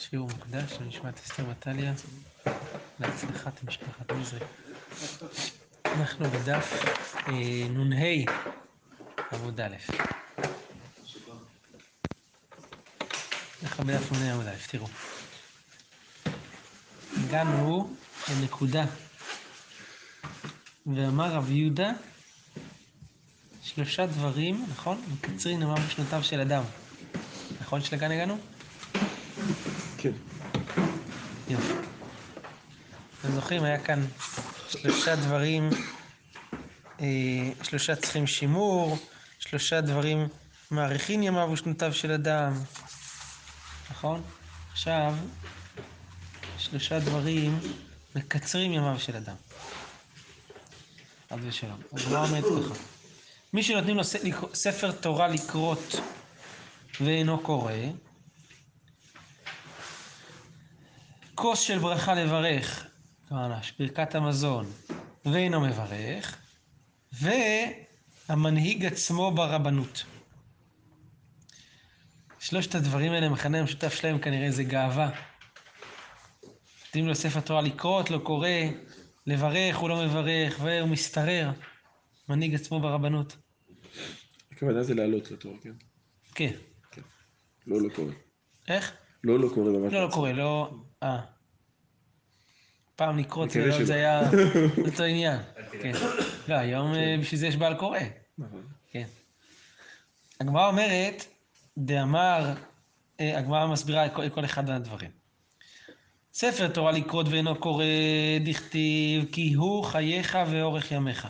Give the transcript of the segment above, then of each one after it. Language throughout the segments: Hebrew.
שיעור מוקדש לנשמת אסתר מטליה, להצלחת משפחת מזרי. אנחנו בדף אה, נ"ה עמוד א'. אנחנו בדף נ"ה עמוד א', תראו. הגענו לנקודה, ואמר רב יהודה, שלושה דברים, נכון? מקצרין אמר בשנותיו של אדם. נכון שלכאן הגענו? כן. יופי. אתם זוכרים, היה כאן שלושה דברים, אה, שלושה צריכים שימור, שלושה דברים מאריכין ימיו ושנותיו של אדם, נכון? עכשיו, שלושה דברים מקצרים ימיו של אדם. חד ושלום. אז מה אומרת ככה? מי שנותנים לו ספר תורה לקרות ואינו קורא, כוס של ברכה לברך, כלומר, ברכת המזון, ואינו מברך, והמנהיג עצמו ברבנות. שלושת הדברים האלה, המכנה המשותף שלהם כנראה זה גאווה. נותנים לו ספר תורה לקרות, לא קורא, לברך, הוא לא מברך, והוא מסתרר. מנהיג עצמו ברבנות. הכוונה זה לעלות לתורה, כן? כן. לא, לא קורה. איך? לא, לא קורה ממש. לא, לא קורה, לא... אה. פעם מקווה זה היה אותו עניין. כן. לא, היום אה, בשביל זה יש בעל קורא. נכון. כן. הגמרא אומרת, דאמר, אה, הגמרא מסבירה כל, אחד מהדברים. ספר תורה לקרות ואינו קורא, דכתיב, כי הוא חייך ואורך ימיך.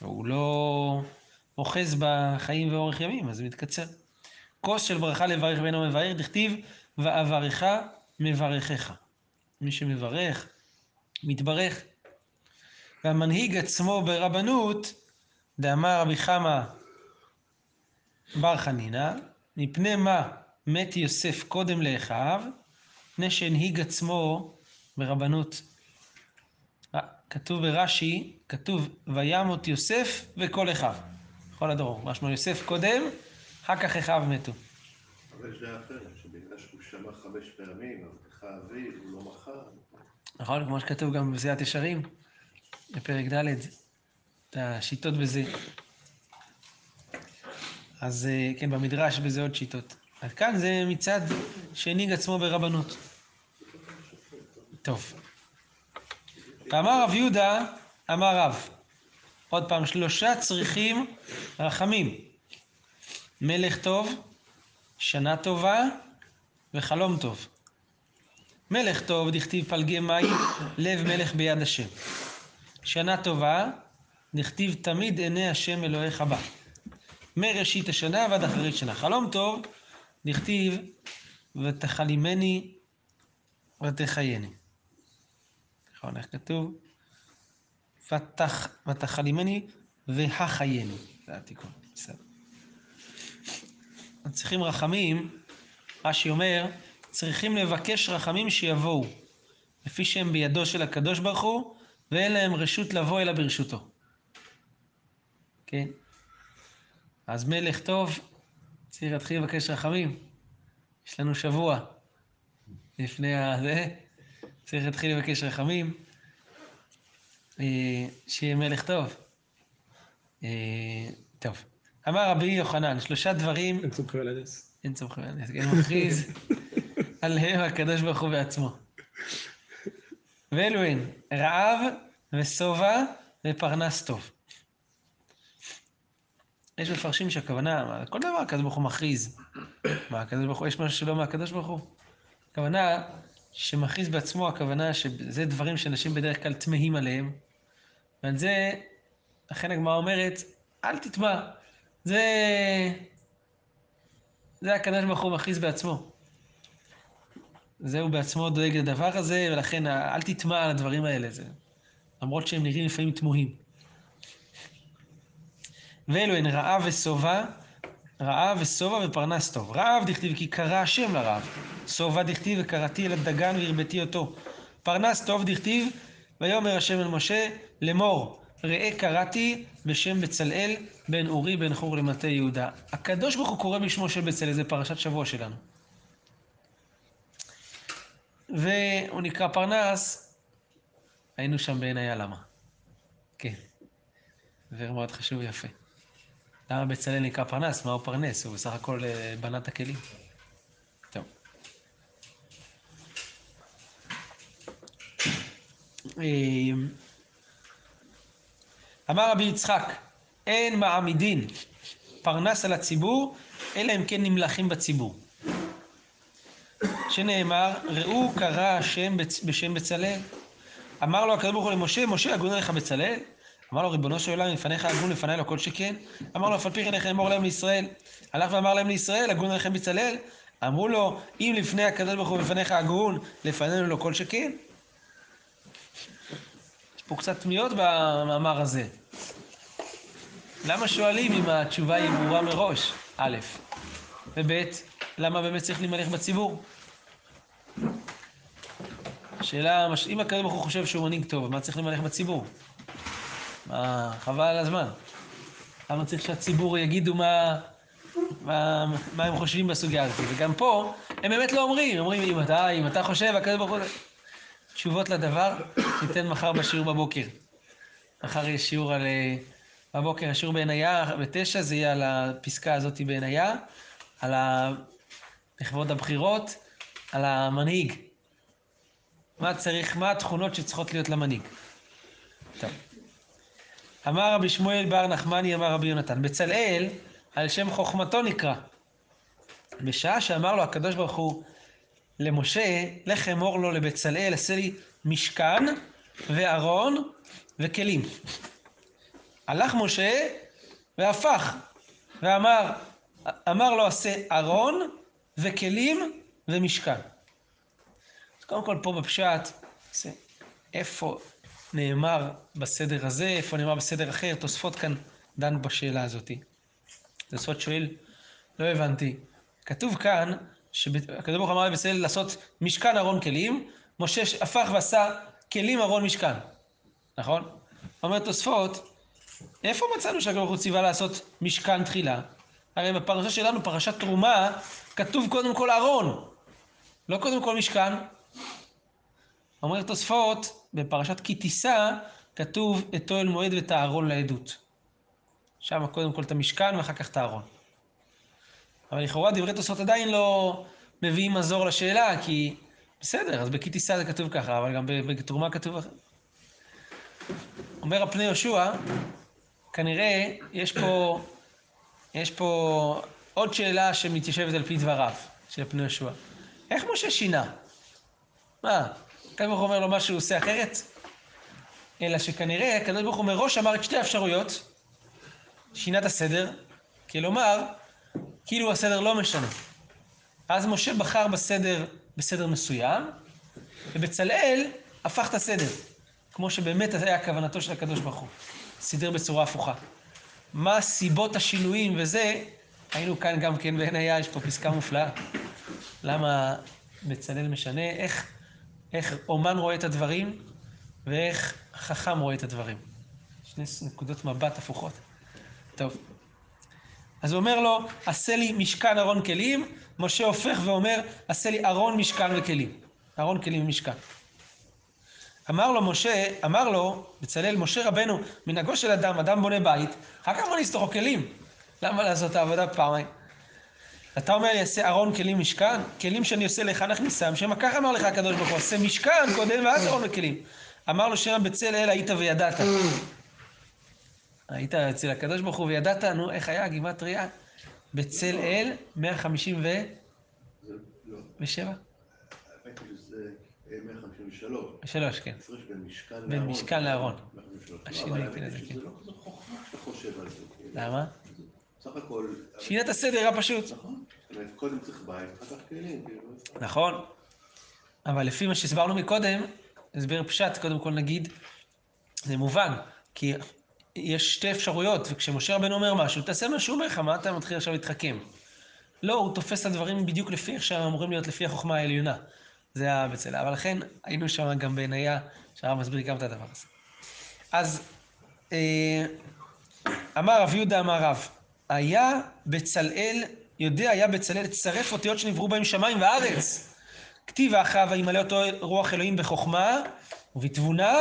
הוא לא אוחז בחיים ואורך ימים, אז זה מתקצר. כוס של ברכה לברך ואינו מברך, דכתיב, ואברך מברכך. מי שמברך, מתברך. והמנהיג עצמו ברבנות, דאמר רבי חמא בר חנינא, מפני מה מת יוסף קודם לאחיו, מפני שהנהיג עצמו ברבנות. אה, כתוב ברש"י, כתוב וימות יוסף וכל אחיו. כל הדרום. משמע יוסף קודם, אחר כך אחיו מתו. אבל דעה אחרת, שבגלל שהוא שמע חמש פעמים, הוא לא מחה. נכון? כמו שכתוב גם בזיעת ישרים, בפרק ד', את השיטות בזה. אז אה, כן, במדרש בזה עוד שיטות. אז כאן זה מצד שהנהיג עצמו ברבנות. טוב. ואמר רב יהודה, אמר רב, עוד פעם, שלושה צריכים רחמים. מלך טוב, שנה טובה וחלום טוב. מלך טוב, דכתיב פלגי מים, לב מלך ביד השם. שנה טובה, דכתיב תמיד עיני השם אלוהיך בה. מראשית השנה ועד אחרית שנה. חלום טוב, דכתיב ותחלימני ותחייני. נכון, איך כתוב? ותח, ותחלימני והחייני. זה התיקון, בסדר. צריכים רחמים, רש"י אומר, צריכים לבקש רחמים שיבואו, לפי שהם בידו של הקדוש ברוך הוא, ואין להם רשות לבוא אלא ברשותו. כן? אז מלך טוב, צריך להתחיל לבקש רחמים. יש לנו שבוע לפני הזה, צריך להתחיל לבקש רחמים, אה, שיהיה מלך טוב. אה, טוב. אמר רבי יוחנן, שלושה דברים אין סומכם על הנס. אין צורך בנס, כן, מכריז עליהם הקדוש ברוך הוא בעצמו. ואלו הן, רעב ושובע ופרנס טוב. יש מפרשים שהכוונה, כל דבר הקדוש ברוך הוא מכריז. מה, הקדוש ברוך הוא, יש משהו שלא מהקדוש ברוך הוא? הכוונה שמכריז בעצמו, הכוונה שזה דברים שאנשים בדרך כלל תמהים עליהם. ועל זה, לכן הגמרא אומרת, אל תטמע. זה... זה הקדוש ברוך הוא מכריז בעצמו. זהו בעצמו דואג לדבר הזה, ולכן אל תטמע על הדברים האלה, זה... למרות שהם נראים לפעמים תמוהים. ואלו הן רעב ושובע, רעב ושובע ופרנס טוב. רעב דכתיב כי קרא השם לרעב, שובע דכתיב וקראתי אל הדגן והרביתי אותו. פרנס טוב דכתיב ויאמר השם אל משה לאמור ראה קראתי בשם בצלאל בן אורי בן חור למטה יהודה. הקדוש ברוך הוא קורא בשמו של בצלאל, זה פרשת שבוע שלנו. והוא נקרא פרנס, היינו שם בעינייה למה. כן. זה מאוד חשוב ויפה. למה בצלאל נקרא פרנס? מה הוא פרנס? הוא בסך הכל אה, בנה את הכלים. טוב. אה, אמר רבי יצחק, אין מעמידין פרנס על הציבור, אלא אם כן נמלכים בציבור. שנאמר, ראו קרא השם בשם בצלאל. אמר לו הקדוש ברוך הוא למשה, משה הגון עליך בצלאל? אמר לו, ריבונו של עולם, לפניך הגון, לפניי לא כל שכן. אמר לו, אף על פי כן איך אמור להם לישראל. הלך ואמר להם לישראל, הגון עליכם בצלאל? אמרו לו, אם לפני הקדוש ברוך הוא לפניך הגון, לפנינו לא כל שכן. יש פה קצת תמיהות במאמר הזה. למה שואלים אם התשובה היא ברורה מראש? א', וב', למה באמת צריך להימלך בציבור? שאלה, מש- אם הקדוש ברוך הוא חושב שהוא מנהיג טוב, מה צריך למלך בציבור? מה, חבל על הזמן. למה צריך שהציבור יגידו מה, מה, מה הם חושבים בסוגיה הזאת? וגם פה, הם באמת לא אומרים, הם אומרים, אם אתה, אם אתה חושב, הקדוש ברוך הוא... תשובות לדבר, ניתן מחר בשיעור בבוקר. מחר יש שיעור על... אה, בבוקר, השיעור בעינייה, בתשע, זה יהיה על הפסקה הזאת בעינייה, על ה... לכבוד הבחירות, על המנהיג. מה צריך, מה התכונות שצריכות להיות למנהיג. טוב. אמר רבי שמואל בר נחמני, אמר רבי יונתן, בצלאל, על שם חוכמתו נקרא. בשעה שאמר לו הקדוש ברוך הוא למשה, לך אמור לו לבצלאל, עשה לי משכן וארון וכלים. הלך משה והפך, ואמר, אמר לו עשה ארון וכלים ומשכן. אז קודם כל פה בפשט, זה איפה נאמר בסדר הזה, איפה נאמר בסדר אחר, תוספות כאן דנו בשאלה הזאת. תוספות שואל, לא הבנתי. כתוב כאן, שהקדוש ברוך אמר לבצלאל לעשות משכן ארון כלים, משה הפך ועשה כלים ארון משכן, נכון? אומר תוספות, איפה מצאנו שהקדוש ברוך הוא ציווה לעשות משכן תחילה? הרי בפרשה שלנו, פרשת תרומה, כתוב קודם כל ארון, לא קודם כל משכן. אומר תוספות, בפרשת כי תישא, כתוב את אוהל מועד ואת הארון לעדות. שם קודם כל את המשכן ואחר כך את הארון. אבל לכאורה דברי תוספות עדיין לא מביאים מזור לשאלה, כי בסדר, אז בכי תישא זה כתוב ככה, אבל גם בתרומה כתוב אחרת. אומר הפני יהושע, כנראה יש פה, יש פה עוד שאלה שמתיישבת על פי דבריו של פני יהושע. איך משה שינה? מה, הקדוש ברוך הוא אומר לו מה שהוא עושה אחרת? אלא שכנראה הקדוש ברוך הוא מראש אמר את שתי האפשרויות, שינה את הסדר, כלומר, כאילו הסדר לא משנה. אז משה בחר בסדר, בסדר מסוים, ובצלאל הפך את הסדר. כמו שבאמת היה כוונתו של הקדוש ברוך הוא. סידר בצורה הפוכה. מה סיבות השינויים וזה, היינו כאן גם כן בעינייה, יש פה פסקה מופלאה. למה בצלאל משנה, איך, איך אומן רואה את הדברים, ואיך חכם רואה את הדברים. שני נקודות מבט הפוכות. טוב. אז הוא אומר לו, עשה לי משכן ארון כלים, משה הופך ואומר, עשה לי ארון משכן וכלים. ארון כלים ומשכן. אמר לו משה, אמר לו, בצלאל, משה רבנו, מנהגו של אדם, אדם בונה בית, אחר כך בוא נסתוך כלים. למה לעשות את העבודה פעמיים? אתה אומר לי, עשה ארון כלים משכן? כלים שאני עושה לך נכניסם, שמא כך אמר לך הקדוש ברוך הוא, עשה משכן קודם ואז ארון וכלים. אמר לו שם בצלאל היית וידעת. היית אצל הקדוש ברוך הוא וידעת, נו, איך היה גימטריה? בצלאל 157? זה לא. האמת היא שזה אה, 153. שלוש, כן. בין משכן לארון. בין משכן לארון. 153. השינוי כן, כן. לא. כאילו. למה? סך הכל... שינה את הסדר, היה פשוט. נכון. קודם צריך בית, אחר כך כלים. כאילו. נכון. אבל לפי מה שהסברנו מקודם, הסבר פשט, קודם כל נגיד, זה מובן, כי יש שתי אפשרויות, וכשמשה רבנו אומר משהו, תעשה מה שהוא אומר לך, מה אתה מתחיל עכשיו להתחכם? לא, הוא תופס את הדברים בדיוק לפי איך שהם אמורים להיות לפי החוכמה העליונה. זה הבצלאל. אבל לכן, היינו שם גם בעינייה, שהרב מסביר גם את הדבר הזה. אז אה, אמר רב יהודה אמר רב, היה בצלאל, יודע היה בצלאל לצרף אותיות שנבראו בהם שמיים וארץ. כתיב אחאב וימלא אותו רוח אלוהים בחוכמה ובתבונה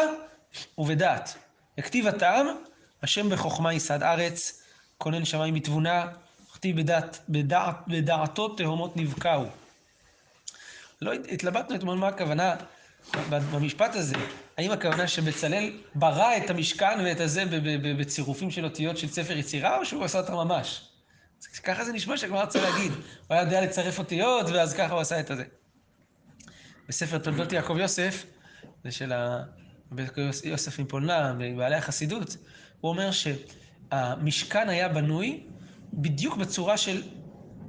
ובדעת. וכתיב הטעם, השם בחוכמה ייסד ארץ, כונן שמיים בתבונה, וכתיב בדעת, בדעת, בדעתו תהומות נבקעו. לא התלבטנו אתמול מה הכוונה במשפט הזה. האם הכוונה שבצלאל ברא את המשכן ואת הזה בצירופים של אותיות של ספר יצירה, או שהוא עשה אותם ממש? ככה זה נשמע שהגמרא רוצה להגיד. הוא היה יודע לצרף אותיות, ואז ככה הוא עשה את הזה. בספר תולדות יעקב יוסף, זה של ה... יוסף מפולנה, מבעלי החסידות, הוא אומר שהמשכן היה בנוי בדיוק בצורה של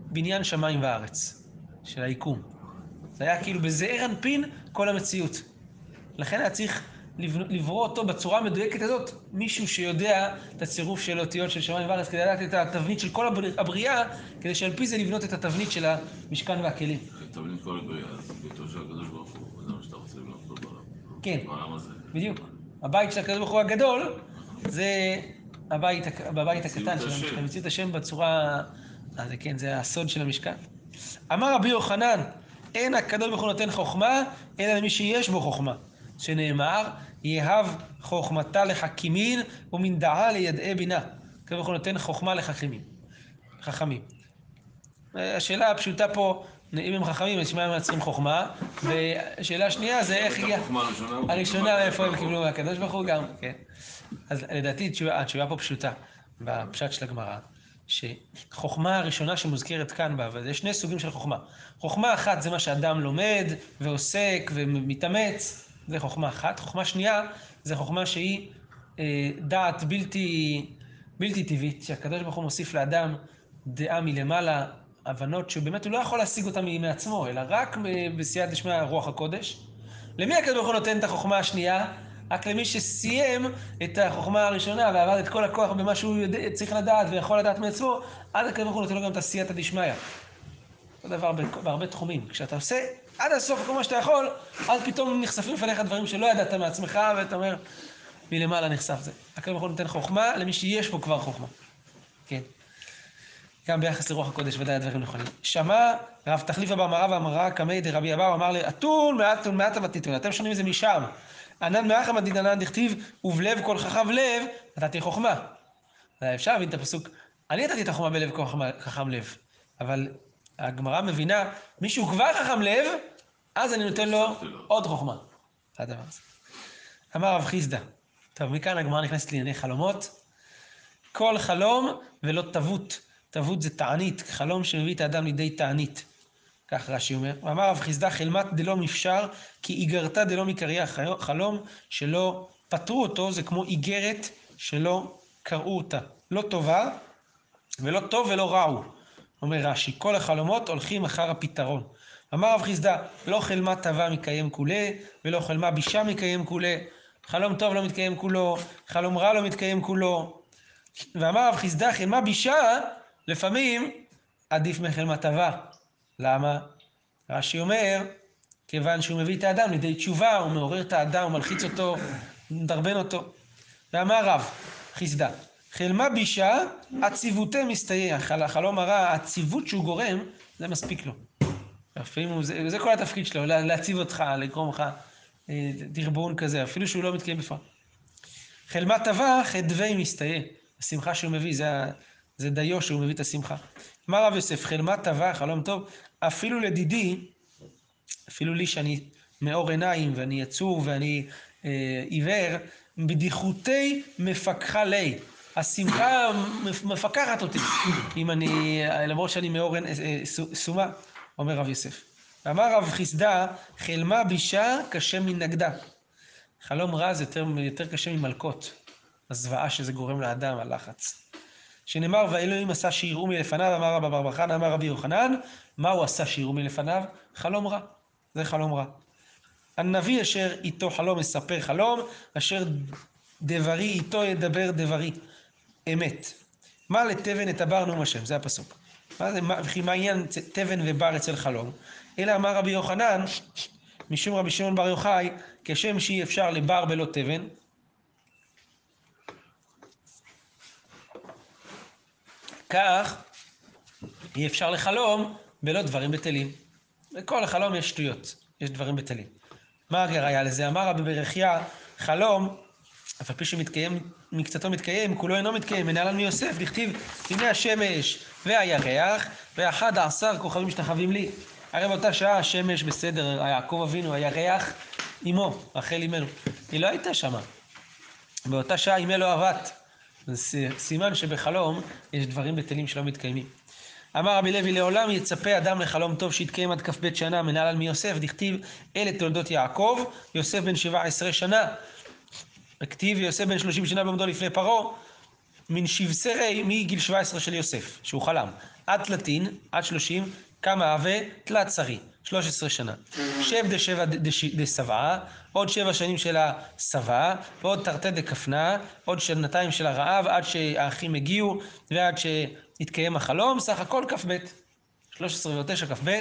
בניין שמיים וארץ, של היקום. זה היה כאילו בזעיר אנפין כל המציאות. לכן היה צריך לברוא אותו בצורה המדויקת הזאת, מישהו שיודע את הצירוף של אותיות של שמיים וארץ, כדי לדעת את התבנית של כל הבריאה, כדי שעל פי זה לבנות את התבנית של המשכן והכלים. תבנית כל הבריאה, זה ביתו של הקדוש ברוך הוא, זה מה שאתה רוצה לבנות בעולם. כן. בדיוק. הבית של הקדוש ברוך הוא הגדול, זה הבית, בבית הקטן של. המשכן. מציאות השם בצורה... אה, זה כן, זה הסוד של המשכן. אמר רבי יוחנן, אין הקדוש ברוך הוא נותן חוכמה, אלא למי שיש בו חוכמה. שנאמר, יהב חוכמתה לחכימין ומן דעה לידעי בינה. הקדוש הוא נותן חוכמה לחכימים. חכמים. השאלה הפשוטה פה, אם הם חכמים, אז שמע הם צריכים חוכמה, והשאלה השנייה זה איך הגיע... הראשונה. מאיפה הם קיבלו מהקדוש ברוך הוא גם, כן. אז לדעתי התשובה, פה פשוטה, בפשט של הגמרא, שחוכמה הראשונה שמוזכרת כאן בה, ויש שני סוגים של חוכמה. חוכמה אחת זה מה שאדם לומד ועוסק ומתאמץ, זה חוכמה אחת. חוכמה שנייה זה חוכמה שהיא אה, דעת בלתי, בלתי טבעית, שהקדוש ברוך הוא מוסיף לאדם דעה מלמעלה, הבנות שבאמת הוא לא יכול להשיג אותן מעצמו, אלא רק בסייעתא דשמיא רוח הקודש. למי הקדוש ברוך הוא נותן את החוכמה השנייה? רק למי שסיים את החוכמה הראשונה ועבד את כל הכוח במה שהוא יודע, צריך לדעת ויכול לדעת מעצמו, אז הקדוש ברוך הוא נותן לו גם את הסייעתא דשמיא. אותו דבר בהרבה תחומים. כשאתה עושה עד הסוף כל מה שאתה יכול, אז פתאום נחשפים לפניך דברים שלא ידעת מעצמך, ואתה אומר, מלמעלה נחשף זה. הקדוש ברוך הוא נותן חוכמה למי שיש בו כבר חוכמה. כן. גם ביחס לרוח הקודש ודאי הדברים נכונים. שמע רב תחליפה במראה ואמרה קמי דרבי אבאו אמר לי אתון מעטון מעטה ותיתון אתם שומעים את זה משם. ענן מאחא מדיננן דכתיב ובלב כל חכם לב נתתי חוכמה. אפשר להבין את הפסוק אני נתתי את החוכמה בלב כל חכם לב אבל הגמרא מבינה מישהו כבר חכם לב אז אני נותן לו. עוד חוכמה. הדבר הזה. אמר רב חיסדא טוב מכאן הגמרא נכנסת לענייני חלומות כל חלום ולא תבות. תבות זה תענית, חלום שמביא את האדם לידי תענית. כך רש"י אומר. ואמר רב חיסדא חלמת דלא מפשר, כי איגרתא דלא מקריא. חלום שלא פתרו אותו, זה כמו איגרת שלא קראו אותה. לא טובה, ולא טוב ולא רע הוא. אומר רש"י, כל החלומות הולכים אחר הפתרון. אמר רב חיסדא, לא חלמה טבה מקיים כולה, ולא חלמה בישה מקיים כולה. חלום טוב לא מתקיים כולו, חלום רע לא מתקיים כולו. ואמר רב חיסדא, חלמה בישה, לפעמים עדיף מחלמה טבה. למה? רש"י אומר, כיוון שהוא מביא את האדם לידי תשובה, הוא מעורר את האדם, הוא מלחיץ אותו, מדרבן אותו. ואמר רב חיסדא, חלמה בישה, עציבותי מסתייע. חל- החלום הרע, העציבות שהוא גורם, זה מספיק לו. הוא, זה, זה כל התפקיד שלו, לה- להציב אותך, לגרום לך אה, דרבון כזה, אפילו שהוא לא מתקיים בפועל. חלמה טבע, חדווי מסתייע. השמחה שהוא מביא, זה, זה דיו שהוא מביא את השמחה. אמר רב יוסף, חלמה טבע, חלום טוב, אפילו לדידי, אפילו לי שאני מאור עיניים ואני עצוב ואני אה, עיוור, בדיחותי מפקחה לי. השמחה מפ- מפקחת אותי, אם אני, למרות שאני מאור עין- אה, סו- סומה, אומר רב יוסף. ואמר רב חיסדא, חלמה בישה קשה מנגדה. חלום רע זה יותר, יותר קשה ממלקות. הזוועה שזה גורם לאדם, הלחץ. שנאמר, ואלוהים עשה שיראו מלפניו, אמר רבא בר חנא, אמר רבי יוחנן, מה הוא עשה שיראו מלפניו? חלום רע. זה חלום רע. הנביא אשר איתו חלום מספר חלום, אשר דברי איתו ידבר דברי. אמת. מה לתבן את הבר נאום השם, זה הפסוק. מה זה, וכי מה עניין תבן ובר אצל חלום? אלא אמר רבי יוחנן, משום רבי שמעון בר יוחאי, כשם שאי אפשר לבר בלא תבן, כך אי אפשר לחלום בלא דברים בטלים. בכל חלום יש שטויות. יש דברים בטלים. מה הראיה לזה? אמר רבי ברכיה, חלום, אף על פי שמתקיים, מקצתו מתקיים, כולו אינו מתקיים, מנהלן מיוסף, דכתיב, הנה השמש והירח, ואחד עשר כוכבים משתחווים לי. הרי באותה שעה השמש בסדר, יעקב אבינו, הירח אמו, רחל אמנו. היא לא הייתה שמה. באותה שעה אימה לא עבד. זה סימן שבחלום יש דברים בטלים שלא מתקיימים. אמר רבי לוי, לעולם יצפה אדם לחלום טוב שיתקיים עד כ"ב שנה, מנהל על מיוסף, דכתיב, אלה תולדות יעקב, יוסף בן שבע עשרה שנה. וכתיב, יוסף בן שלושים שנה בעומדו לפני פרעה, מן שבשרי מגיל שבע עשרה של יוסף, שהוא חלם. עד תלתין, עד שלושים, כמה הווה תלת שרי, שלוש עשרה שנה. שב דשבע דשבעה, עוד שבע שנים של השבעה, ועוד תרתי דכפנה, עוד שנתיים של הרעב, עד שהאחים הגיעו, ועד שהתקיים החלום, סך הכל כ"ב. 13 ועוד 9 כ"ב.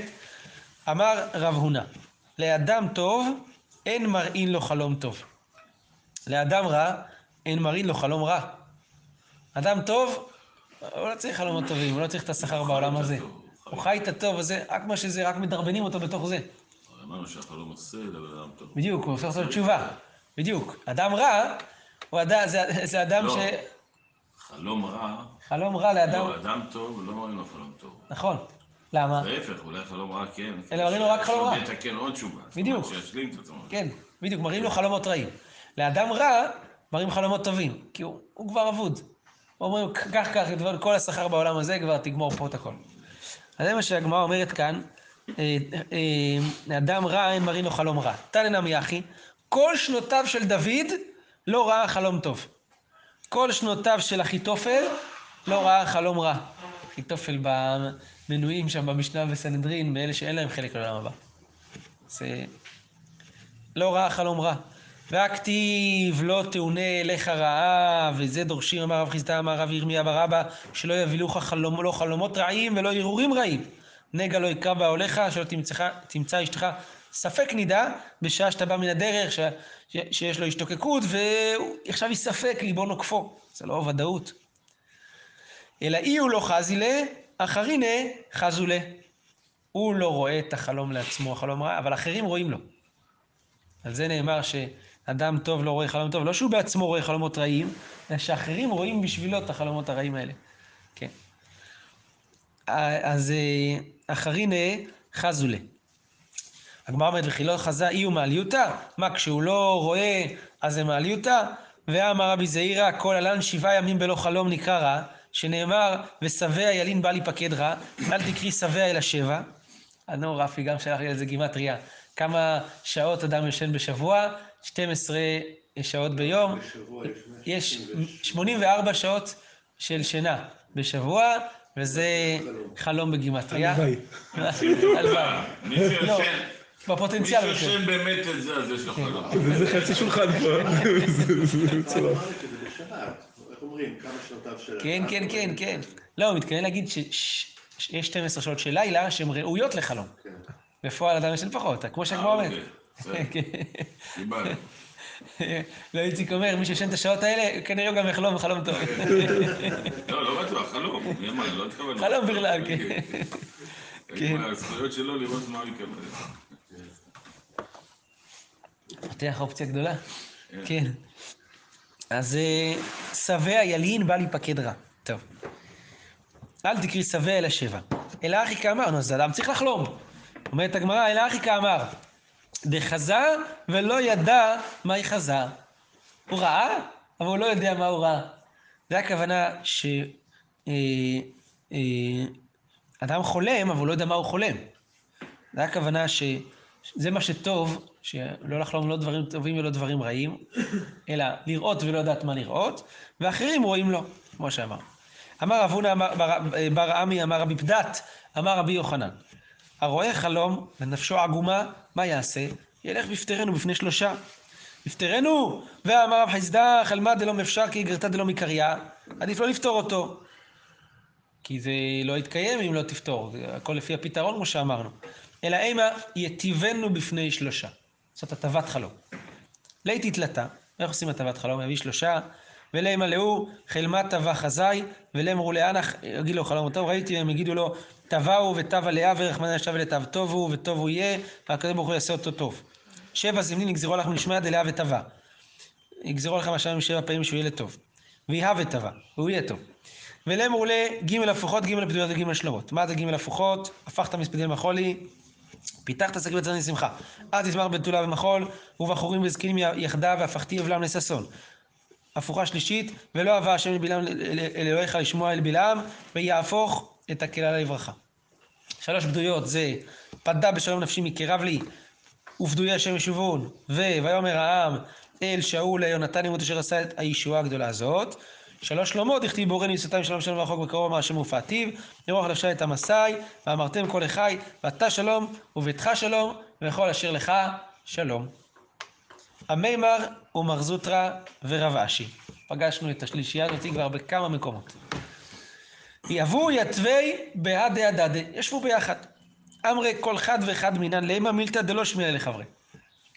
אמר רב הונא, לאדם טוב אין מראין לו חלום טוב. לאדם רע אין מראין לו חלום רע. אדם טוב, הוא לא צריך חלומות טובים, הוא לא צריך את השכר בעולם הזה. הוא חי את הטוב הזה, רק מה שזה, רק מדרבנים אותו בתוך זה. אמרנו שהחלום עושה לבן אדם טוב. בדיוק, הוא הופך לעשות תשובה. בדיוק. אדם רע, זה, אדם לא. ש... חלום רע, חלום רע לאדם... לא, אדם טוב, לא מראים לו חלום טוב. נכון. למה? להפך, אולי חלום רע כן. אלא מראים לו רק חלום רע. לתקן עוד תשובה. בדיוק. שישלים את עצמו. כן, בדיוק, מראים לו חלומות רעים. לאדם רע, מראים חלומות טובים, כי הוא, הוא כבר אבוד. אומרים, קח, את כל השכר בעולם הזה, כבר תגמור פה את הכל. אז זה מה שהגמרא אומרת כאן, אה, אה, לאדם רע אין מראים לו חלום רע. תנא נמי אחי, כל שנותיו של דוד לא ראה חלום טוב. כל שנותיו של אחיתופל לא ראה חלום רע. אחיתופל במנויים שם במשנה בסנהדרין, מאלה שאין להם חלק לעולם הבא. זה לא ראה חלום רע. והכתיב לא תאונה אליך רעה, וזה דורשים, אמר רב חיסדא, אמר רב ירמיה בר אבא, שלא יבילוך חלום, לא חלומות רעים ולא הרהורים רעים. נגע לא יקרא בעולך, שלא תמצא, תמצא אשתך ספק נידה, בשעה שאתה בא מן הדרך, ש, ש, שיש לו השתוקקות, ועכשיו היא ספק, ליבו נוקפו. זה לא ודאות. אלא אי הוא לא חזי לה, אחרינה חזו לה. הוא לא רואה את החלום לעצמו, החלום רע, אבל אחרים רואים לו. על זה נאמר שאדם טוב לא רואה חלום טוב, לא שהוא בעצמו רואה חלומות רעים, אלא שאחרים רואים בשבילו את החלומות הרעים האלה. כן. אז אה, אחרינה חזולה. הגמרא אומרת, וכי לא חזה אי הוא מעליותא? מה, כשהוא לא רואה, אז זה מעליותא? ואמר רבי זעירא, כל עלן שבעה ימים בלא חלום נקרא רע, שנאמר, ושבע ילין בא להיפקד רע, אל תקרי שבע אלא שבע. אדנו רפי גם שלח לי על זה גימטריה. כמה שעות אדם ישן בשבוע? 12 שעות ביום. בשבוע יש יש 164 84 שעות של שינה בשבוע, וזה חלום בגימטריה. הלוואי. הלוואי. מי לא, שישן, מי בפוטנציאל. כן. שישן באמת את זה, אז יש לו חלום. וזה חצי שולחן פה. זה- זה מצורף. כן, כן, כן, כן. לא, הוא מתכוון להגיד שיש 12 שעות של לילה שהן ראויות לחלום. כן. בפועל אדם ישן פחות, כמו שהגמרא אומרת. אוקיי, כן. קיבלנו. לא, איציק אומר, מי שישן את השעות האלה, כנראה הוא גם יחלום חלום טוב. לא, לא בטוח, חלום. לא התכוון. חלום בכלל, כן. כן. הזכויות שלו לראות מה הוא יקבל. פותח אופציה גדולה. כן. אז אה, שבע ילין בא להיפקד רע. טוב. אל תקריא שבע אלא שבע. אלא אחי כאמר, נו, אז אדם צריך לחלום. אומרת הגמרא, אלא אחי כאמר, דחזה ולא ידע מהי חזה. הוא ראה, אבל הוא לא יודע מה הוא ראה. זה הכוונה ש... אה, אה, חולם, אבל הוא לא יודע מה הוא חולם. זה הכוונה שזה מה שטוב, שלא לחלום לא דברים טובים ולא דברים רעים, אלא לראות ולא לדעת מה לראות, ואחרים רואים לו, כמו שאמר. אמר רב הונא בר- בר עמי, אמר רבי פדת, אמר רבי יוחנן, הרואה חלום ונפשו עגומה, מה יעשה? ילך בפטרנו בפני שלושה. בפטרנו! ואמר רב חסדא, חלמה דלא מפשר כי גרתא דלא מקריא, עדיף לא לפתור אותו. כי זה לא יתקיים אם לא תפתור, זה הכל לפי הפתרון כמו שאמרנו. אלא אימה יטיבנו בפני שלושה. זאת הטבת חלום. לית תתלתה, איך עושים הטבת חלום? יביא שלושה, ולימה לאו חלמת טבע חזאי, ולאמרו לאנח, יגיד לו חלום טוב, ראיתי, הם יגידו לו, תבעו ותבה לאה ורחמנא ישב לתו טובו וטובו יהיה והקדוש ברוך הוא יעשה אותו טוב. שבע זמנין נגזרו לכם לשמוע דלאה ותבה. יגזרו לכם השם שבע פעמים שהוא יהיה לטוב. ויהא ותבה, והוא יהיה טוב. ולאמרו לה ג' הפוכות, ג' פדויות וג' שלמות. מה זה ג' הפוכות? הפכת מספדי למחולי, פיתחת שק בצדני שמחה. אז תזמר בתולה ומחול, ובחורים וזקנים יחדיו, והפכתי אבלם לששון. הפוכה שלישית, ולא אהבה השם אל בלעם אל אלוהיך לשמוע אל בלעם, ויהפוך את הקהילה לברכה. שלוש בדויות זה פדה בשלום נפשי מקרב לי, ופדויי השם ישובון, ו- ויאמר העם אל שאול ליונתן ימות אשר עשה את הישועה הגדולה הזאת. שלוש שלומות, דכתיב בורא ניסותם שלום שלום ורחוק בקרוב אמר השם ופעתיו, ירוח לבשה את המסאי, ואמרתם כל אחי, ואתה שלום, וביתך שלום, וכל אשר לך שלום. המימר ומר זוטרא ורב אשי. פגשנו את השלישייה הזאת כבר בכמה מקומות. יבוא יתווי בהדה הדדה, ישבו ביחד. אמרי כל חד ואחד מינן לימה מילתא דלא שמיע לחברי.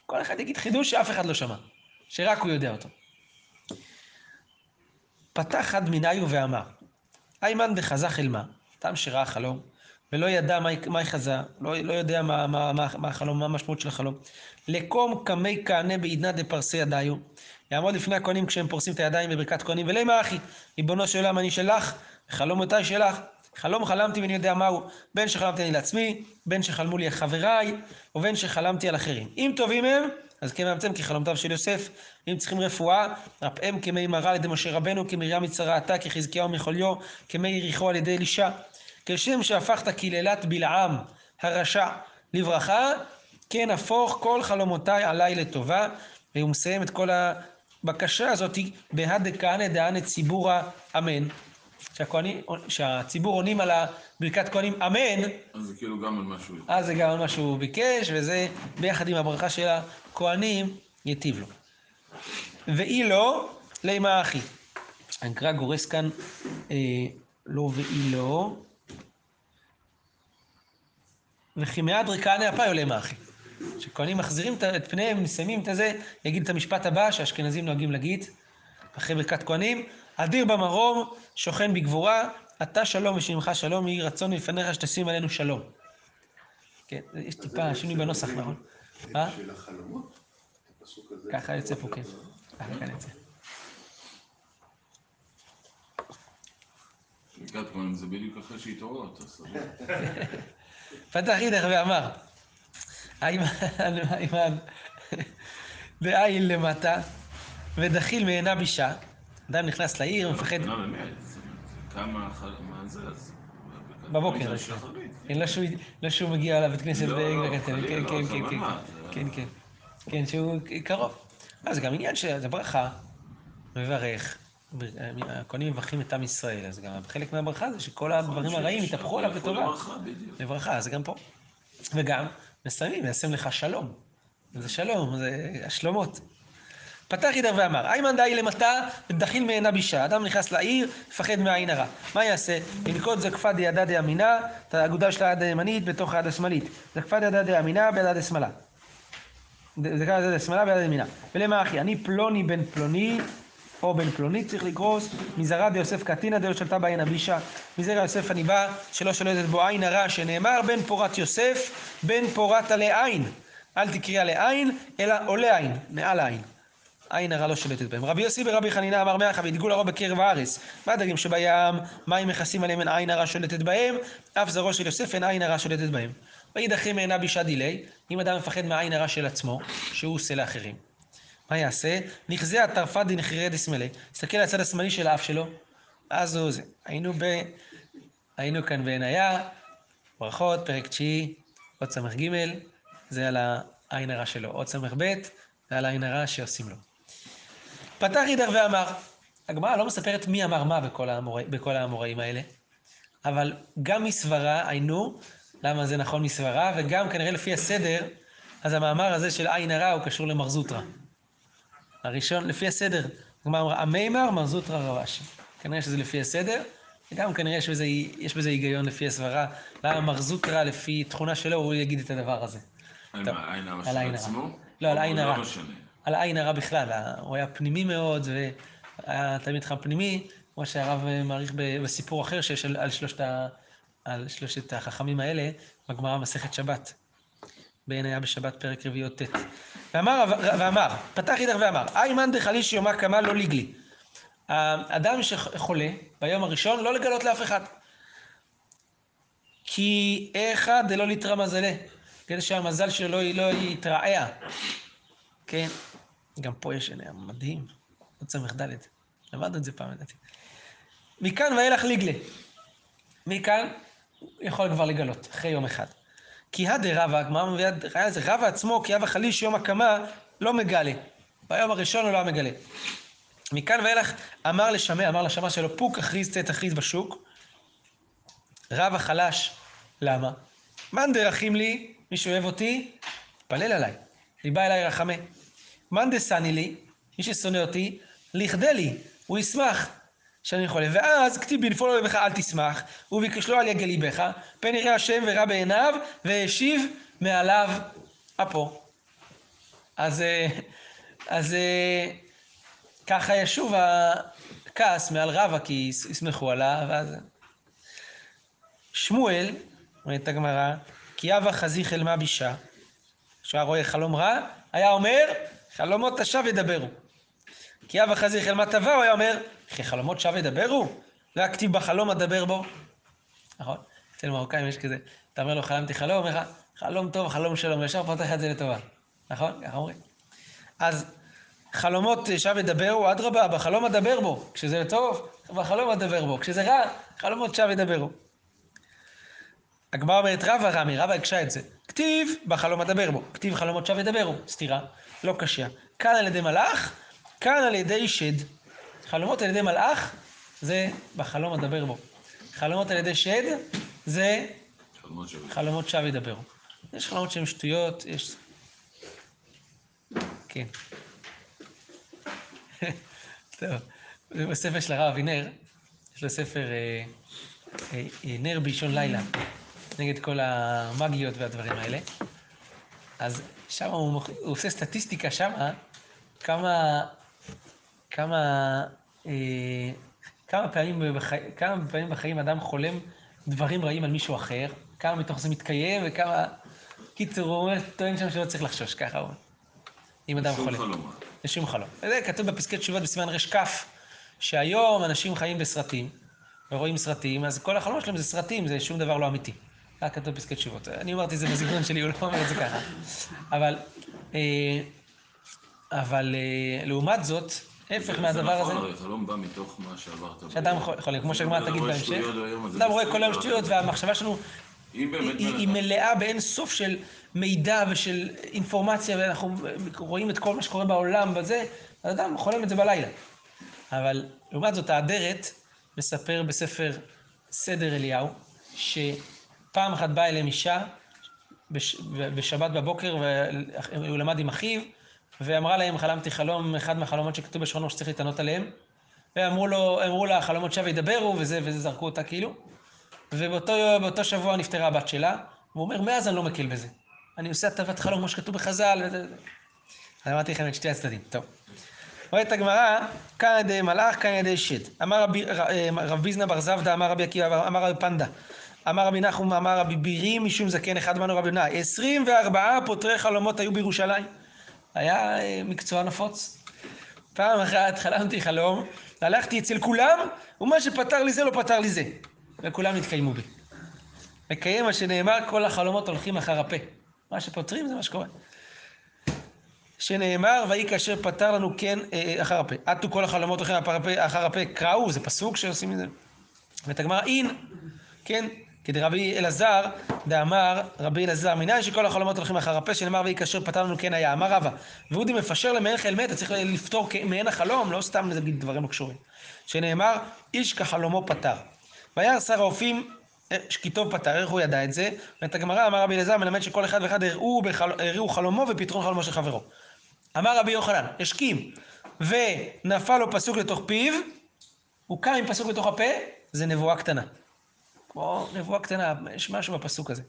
כל אחד יגיד חידוש שאף אחד לא שמע, שרק הוא יודע אותו. פתח חד מניו ואמר, איימן דחזה חלמה, תם שראה חלום, ולא ידע מה, מה חזה, לא, לא יודע מה, מה, מה, מה החלום, מה המשמעות של החלום. לקום קמי כענה בעידנא דפרסי ידיו, יעמוד לפני הכהנים כשהם פורסים את הידיים בברכת כהנים, ולמה אחי, ריבונו של עולם אני שלך, וחלומותיי שלך. חלום חלמתי ואני יודע מהו, בין שחלמתי אני לעצמי, בין שחלמו לי חבריי, ובין שחלמתי על אחרים. אם טובים הם, אז כמאמצם כחלומותיו של יוסף. אם צריכים רפואה, רפאם כמי מרה על ידי משה רבנו, כמרים מצרעתה, כחזקיהו מחוליו, כמי יריחו על ידי אלישע. כשם שהפכת קללת בלעם הרשע לברכה, כן הפוך כל חלומותיי עליי לטובה. והוא מסיים את כל הבקשה הזאת בהא דכהנא דהנא ציבורא אמן. שהכהנים, שהציבור עונים על הברכת כהנים אמן, אז זה כאילו גם על משהו. אז זה גם על מה שהוא ביקש, וזה ביחד עם הברכה של הכהנים ייטיב לו. ואי לא, לימה אחי. הנקרא גורס כאן אה, לא ואי לא. וכי מעט ריקני אפיו לימה אחי. כשכהנים מחזירים את פניהם, מסיימים את הזה, יגיד את המשפט הבא שהאשכנזים נוהגים להגיד, אחרי ברכת כהנים, אדיר במרום, שוכן בגבורה, אתה שלום ושמך שלום, יהי רצון מלפניך שתשים עלינו שלום. כן, יש טיפה שינוי בנוסח, נכון? אה? של החלומות? הפסוק הזה. ככה יוצא פה, כן. ככה כאן יוצא. ברכת כהנים זה בדיוק אחרי שהתעוררת, אז סבבה. פתח אידך ואמר, איימן, בעין למטה, ודחיל מעינה בישה. אדם נכנס לעיר, מפחד... לא, זאת אומרת, כמה, מה זה אז? בבוקר, לא. כן, לא שהוא- לא שהוא מגיע לבית כנסת לא, לא, בקטן, כן, כן, לא, כן, כן, כן, זה- כן, כן, כן, שהוא קרוב. אה, זה גם עניין שזה ברכה, מברך, הכהנים מברכים את עם ישראל, אז גם חלק מהברכה זה שכל הדברים הרעים יתהפכו עליו לטובה. לברכה, זה גם פה. וגם, מסיימים, יעשם לך שלום. זה שלום, זה השלומות. פתח ידר ואמר, איימן דאי למטה, דחיל מעינה בישה. אדם נכנס לעיר, מפחד מהעין הרע. מה יעשה? ינקוט זקפה דידה דימינה, את האגודה של היד הימנית בתוך היד השמאלית. זקפה דידה דימינה ביד השמאלה. זקפה דידה השמאלה ביד הימינה. ולמה אחי? אני פלוני בן פלוני, או בן פלוני צריך לקרוס, מזרע דיוסף קטינא דלא שלטה בעין אבישה. מזרע יוסף אני בא, שלא שולטת בו עין הרע, שנאמר בן פורת יוסף, בן פורת עלי עין. אל תקריא עלי עין, אלא עולה עין, מעל העין. עין הרע לא שולטת בהם. רבי יוסי ורבי חנינא אמר מאה וידגו לרוב בקרב הארץ. מה הדגים שבים, מים מכסים עליהם אין עין הרע שולטת בהם, אף זרעו של יוסף אין עין הרע שולטת בהם. וידחי מעינה בישה דילי, אם אדם מפחד מהעין הרע של עצמו, שהוא עושה לאחרים. מה יעשה? נכזה הטרפה דנחריה דשמאלי. תסתכל על הצד השמאלי של האף שלו, אז הוא זה. היינו ב... היינו כאן בעיניה, ברכות, פרק תשיעי, עוד ס"ג, זה על העין הרע שלו. עוד ס"ב, זה על העין הרע שעושים לו. פתח אידר ואמר, הגמרא לא מספרת מי אמר מה בכל, האמור... בכל האמוראים האלה, אבל גם מסברה, היינו, למה זה נכון מסברה, וגם כנראה לפי הסדר, אז המאמר הזה של עין הרע הוא קשור למר זוטרא. הראשון, לפי הסדר, הגמרא אמרה, המימר, מר זוטרא רב אשי. כנראה שזה לפי הסדר, וגם כנראה יש בזה, יש בזה היגיון לפי הסברה. למה מר זוטרא, לפי תכונה שלו, הוא יגיד את הדבר הזה. טוב, הרע על העין הרע. עצמו? לא, על העין הרע. לא משנה. על העין הרע בכלל, הוא היה פנימי מאוד, והיה תלמיד חכם פנימי, כמו שהרב מעריך בסיפור אחר שיש על, על שלושת על שלושת החכמים האלה בגמרא מסכת שבת. בעין היה בשבת פרק רביעי ט'. ואמר, ואמר, פתח אידך ואמר, איימן דחליש יומא קמא לא לגלי. האדם שחולה ביום הראשון, לא לגלות לאף אחד. כי אחד דלא ליתרא מזלה, כדי שהמזל שלו לא, לא יתרעע. כן, גם פה יש עניין מדהים, עוד ס"ד, למדנו את זה פעם לדעתי. מכאן ואילך ליגלה. מכאן יכול כבר לגלות, אחרי יום אחד. כי הדה רבא, הגמרא מביאה ראיה לזה, רבא עצמו, כי אבא חליש יום הקמה, לא מגלה. ביום הראשון הוא לא מגלה. מכאן ואילך אמר לשמע, אמר לשמע שלו, פוק אכריז צא תכריז בשוק. רבא חלש, למה? מאן דרכים לי, מי שאוהב אותי, תפלל עליי. ליבה אליי רחמי. מאן דסני לי, מי ששונא אותי, לכדה לי, הוא ישמח. שאני חולה. ואז כתיב בנפול אוהביך אל תשמח, וביקשלו על יגל ליבך, פן יראה השם ורע בעיניו, והשיב מעליו אפו. אז, אה, אז אה, ככה ישוב הכעס מעל רבא, כי יסמכו עליו, ואז... שמואל, אומרת הגמרא, כי אבא חזיך אל מה בישה, כשהיה רואה חלום רע, היה אומר, חלומות תשב ידברו. כי אבא חזיך אל מה טבע, הוא היה אומר, אחי חלומות שווה ידברו? רק כתיב בחלום אדבר בו. נכון? אצל מרוקאים יש כזה, אתה אומר לו חלמתי חלום, אומר לך, חלום טוב, חלום שלום, וישר פותח את זה לטובה. נכון? ככה אומרים. אז חלומות שווה ידברו, אדרבה, בחלום אדבר בו. כשזה טוב, בחלום אדבר בו. כשזה רע, חלומות שווה ידברו. הגמרא אומרת רבא רמי, רבא הקשה את זה. כתיב בחלום אדבר בו, כתיב חלומות שווה ידברו. סתירה, לא קשיא. כאן על ידי מלאך, כאן על ידי שד. חלומות על ידי מלאך, זה בחלום אדבר בו. חלומות על ידי שד, זה חלומות שווא ידברו. יש חלומות שהן שטויות, יש... כן. טוב, זה בספר של הרב אבינר, יש לו ספר אה, אה, אה, נר באישון לילה, נגד כל המאגיות והדברים האלה. אז שם הוא, הוא עושה סטטיסטיקה שמה, כמה, כמה אה, כמה פעמים, בחי... כמה פעמים בחיים אדם חולם דברים רעים על מישהו אחר, כמה מתוך זה מתקיים וכמה... קיצור, הוא אומר, טוען שם שלא צריך לחשוש, ככה הוא אומר. אם אדם חולם. לשום חלום. לשום חלום. זה כתוב בפסקי תשובות בסימן ר"כ, שהיום אנשים חיים בסרטים, ורואים סרטים, אז כל החלומות שלהם זה סרטים, זה שום דבר לא אמיתי. זה כתוב בפסקי תשובות. אני אמרתי את זה בסגנון שלי, הוא לא אומר את זה ככה. אבל, אה, אבל אה, לעומת זאת, ההפך מהדבר הזה. זה נכון, הרי חלום בא מתוך מה שעברת. שאדם חולם, כמו שהגמרא תגיד בהמשך. אדם רואה כל היום שטויות, והמחשבה שלנו היא מלאה באין סוף של מידע ושל אינפורמציה, ואנחנו רואים את כל מה שקורה בעולם וזה, אז אדם חולם את זה בלילה. אבל לעומת זאת, האדרת מספר בספר סדר אליהו, שפעם אחת באה אליהם אישה בש, בשבת בבוקר, והוא למד עם אחיו, ואמרה להם, חלמתי חלום, אחד מהחלומות שכתוב בשכונו שצריך להתענות עליהם, ואמרו לו, אמרו לה, חלומות שווא ידברו, וזה, וזה זרקו אותה כאילו. ובאותו באותו שבוע נפטרה הבת שלה, והוא אומר, מאז אני לא מקל בזה. אני עושה הטבת חלום, כמו שכתוב בחז"ל, וזה וזה. אז אמרתי לכם את שתי הצדדים. טוב. אומרת הגמרא, כאן ידי מלאך, כאן ידי שד. אמר רבי, אה, רב ביזנא בר זבדא, אמר רבי עקיבא, אמר רבי פנדה. אמר רבי נחום, אמר רבי בירי, משום זקן אחד אמרנו רבי בנאי. 24 פותרי חלומות היו בירושלים. היה אה, מקצוע נפוץ. פעם אחת חלמתי חלום, הלכתי אצל כולם, ומה שפתר לי זה לא פתר לי זה. וכולם התקיימו בי. מקיים מה שנאמר, כל החלומות הולכים אחר הפה. מה שפותרים זה מה שקורה. שנאמר, ויהי כאשר פתר לנו כן אה, אחר הפה. עטו כל החלומות הולכים אחר הפה, קראו, זה פסוק שעושים את זה. ואת הגמרא אין, כן, כדי רבי אלעזר, דאמר רבי אלעזר, מניין שכל החלומות הולכים אחר הפה, שנאמר ויהי כאשר פתר לנו כן היה, אמר רבא, ואודי מפשר למעין חיל מת, צריך לפתור מעין החלום, לא סתם להגיד דברים לא קשורים. שנאמר, איש כחלומו פתר. וירא שר האופים אה, כי טוב פתר, איך הוא ידע את זה? ואת הגמרא אמר רבי אלעזר מלמד שכל אחד ואחד הראו, בחל... הראו חלומו ופתרון חלומו של חברו. אמר רבי יוחנן, השכים, ונפל לו פסוק לתוך פיו, הוא קם עם פסוק לתוך הפה, זה נבואה קטנה. כמו נבואה קטנה, יש משהו בפסוק הזה.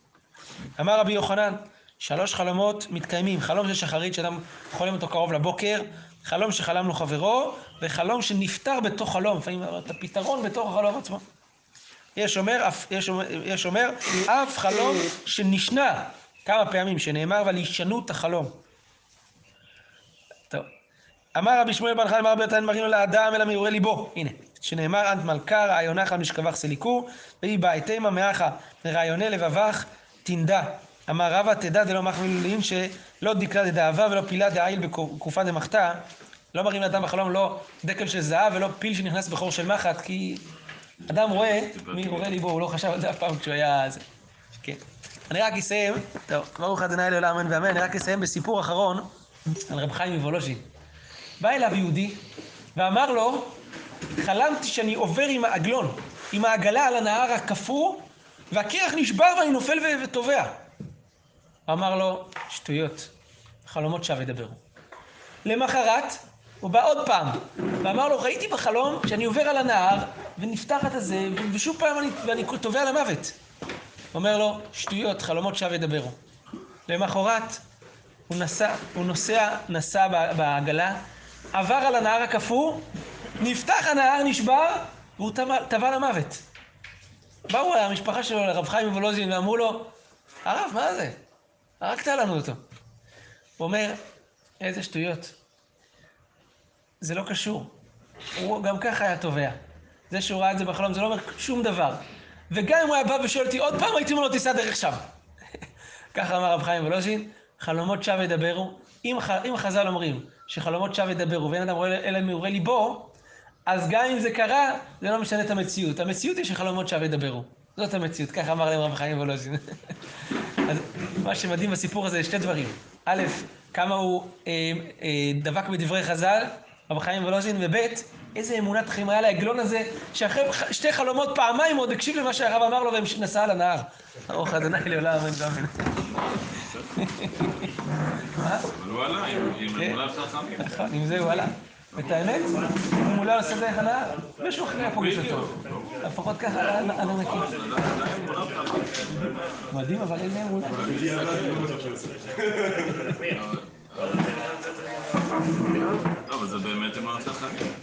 אמר רבי יוחנן, שלוש חלומות מתקיימים, חלום של שחרית שאדם חולם אותו קרוב לבוקר, חלום שחלם לו חברו, וחלום שנפטר בתוך חלום, לפעמים את הפתרון בתוך החלום עצמו. יש אומר, אף- יש אומר, יש אומר, אף חלום שנשנה כמה פעמים, שנאמר, אבל הישנות החלום. טוב. אמר רבי שמואל בן חיים, אמר רבי נתן מרינו לאדם אלא מיורי ליבו. הנה, שנאמר, אנט מלכה רעיונך על משכבך סליקו, ויהי בעתימה מאחה רעיוני לבבך תנדה. אמר רבא תדע דלא מחמיא לולין שלא דקלה דדאבה ולא פילה דעיל בקופה דמחתה. לא מראים לאדם בחלום לא דקל של זהב ולא פיל שנכנס בחור של מחט, כי אדם רואה מיורי ליבו, הוא לא חשב על זה אף פעם כשהוא היה... כן. אני רק אסיים, טוב, ברוך ה' לעולם אמן ואמן, אני רק אסיים בסיפור אחרון על רב חיים מוולוז'ין. בא אליו יהודי ואמר לו, חלמתי שאני עובר עם העגלון, עם העגלה על הנהר הקפוא, והקרח נשבר ואני נופל וטובע. אמר לו, שטויות, חלומות שווא ידברו. למחרת, הוא בא עוד פעם, ואמר לו, ראיתי בחלום שאני עובר על הנהר, ונפתחת הזה, ושוב פעם אני, ואני טובע למוות. אומר לו, שטויות, חלומות שווא ידברו. למחרת, הוא נסע, הוא נוסע, נסע בעגלה, עבר על הנהר הקפוא, נפתח הנהר, נשבר, והוא טבע, למוות. באו המשפחה שלו לרב חיים וולוזין ואמרו לו, הרב, מה זה? הרגת לנו אותו. הוא אומר, איזה שטויות. זה לא קשור. הוא גם ככה היה טובע. זה שהוא ראה את זה בחלום, זה לא אומר שום דבר. וגם אם הוא היה בא ושואל אותי עוד פעם, הייתי אומר לו, תיסע דרך שם. ככה אמר רב חיים וולוז'ין, חלומות שווא ידברו. אם, ח- אם חז"ל אומרים שחלומות שווא ידברו ואין אדם רואה אלא מאורי ליבו, אז גם אם זה קרה, זה לא משנה את המציאות. המציאות היא שחלומות שווא ידברו. זאת המציאות, ככה אמר להם רב חיים וולוז'ין. אז מה שמדהים בסיפור הזה, שתי דברים. א', כמה הוא אה, אה, דבק בדברי חז"ל, רב חיים וולוז'ין, וב', איזה אמונת חיים היה לעגלון הזה, שאחרי שתי חלומות פעמיים עוד הקשיב למה שהרב אמר לו ונסע על הנהר. ארוך אדוני לעולם אמן ואמן. מה? אבל הוא עלה עם. אמונה חכמים. נכון, עם זה הוא עלה. ואת האמת, אם הוא לא עושה דרך הנהר, מישהו אחר היה פוגש אותו. לפחות ככה על על הנקי. מדהים, אבל איזה אמונה. טוב, אבל זה באמת אמונה חכמים.